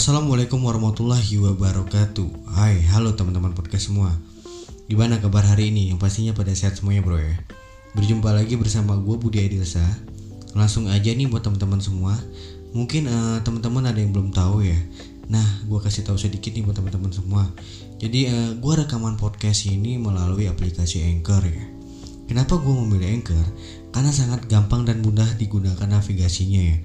Assalamualaikum warahmatullahi wabarakatuh. Hai, halo teman-teman podcast semua. Gimana kabar hari ini? Yang pastinya pada sehat semuanya bro ya. Berjumpa lagi bersama gue Budi Adilsa. Langsung aja nih buat teman-teman semua. Mungkin uh, teman-teman ada yang belum tahu ya. Nah, gue kasih tahu sedikit nih buat teman-teman semua. Jadi uh, gue rekaman podcast ini melalui aplikasi Anchor ya. Kenapa gue memilih Anchor? Karena sangat gampang dan mudah digunakan navigasinya ya.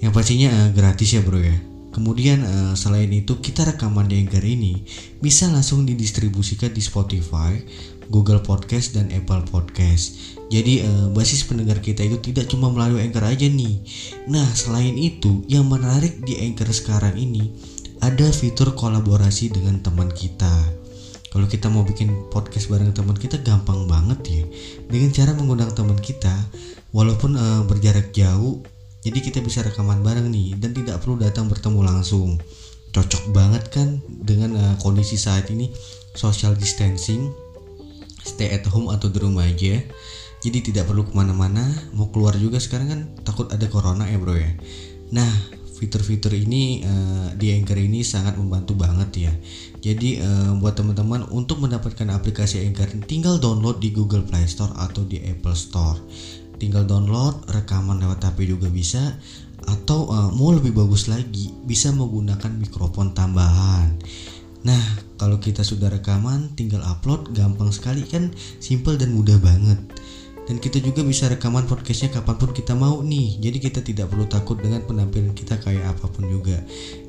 Yang pastinya uh, gratis ya bro ya Kemudian uh, selain itu kita rekaman di Anchor ini bisa langsung didistribusikan di Spotify, Google Podcast dan Apple Podcast. Jadi uh, basis pendengar kita itu tidak cuma melalui Anchor aja nih. Nah selain itu yang menarik di Anchor sekarang ini ada fitur kolaborasi dengan teman kita. Kalau kita mau bikin podcast bareng teman kita gampang banget ya. Dengan cara mengundang teman kita walaupun uh, berjarak jauh jadi kita bisa rekaman bareng nih dan tidak perlu datang bertemu langsung. Cocok banget kan dengan uh, kondisi saat ini social distancing, stay at home atau di rumah aja. Jadi tidak perlu ke mana-mana, mau keluar juga sekarang kan takut ada corona ya bro ya. Nah fitur-fitur ini uh, di Anchor ini sangat membantu banget ya. Jadi uh, buat teman-teman untuk mendapatkan aplikasi Anchor tinggal download di Google Play Store atau di Apple Store tinggal download rekaman lewat HP juga bisa atau uh, mau lebih bagus lagi bisa menggunakan mikrofon tambahan. Nah kalau kita sudah rekaman tinggal upload gampang sekali kan simple dan mudah banget. Dan kita juga bisa rekaman podcastnya kapan pun kita mau nih. Jadi kita tidak perlu takut dengan penampilan kita kayak apa pun juga.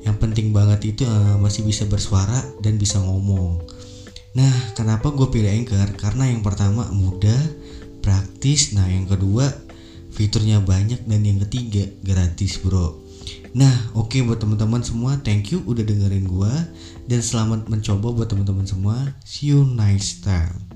Yang penting banget itu uh, masih bisa bersuara dan bisa ngomong. Nah kenapa gue pilih Anchor? Karena yang pertama mudah praktis. Nah yang kedua fiturnya banyak dan yang ketiga gratis bro. Nah oke okay, buat teman-teman semua thank you udah dengerin gua. Dan selamat mencoba buat teman-teman semua. See you next time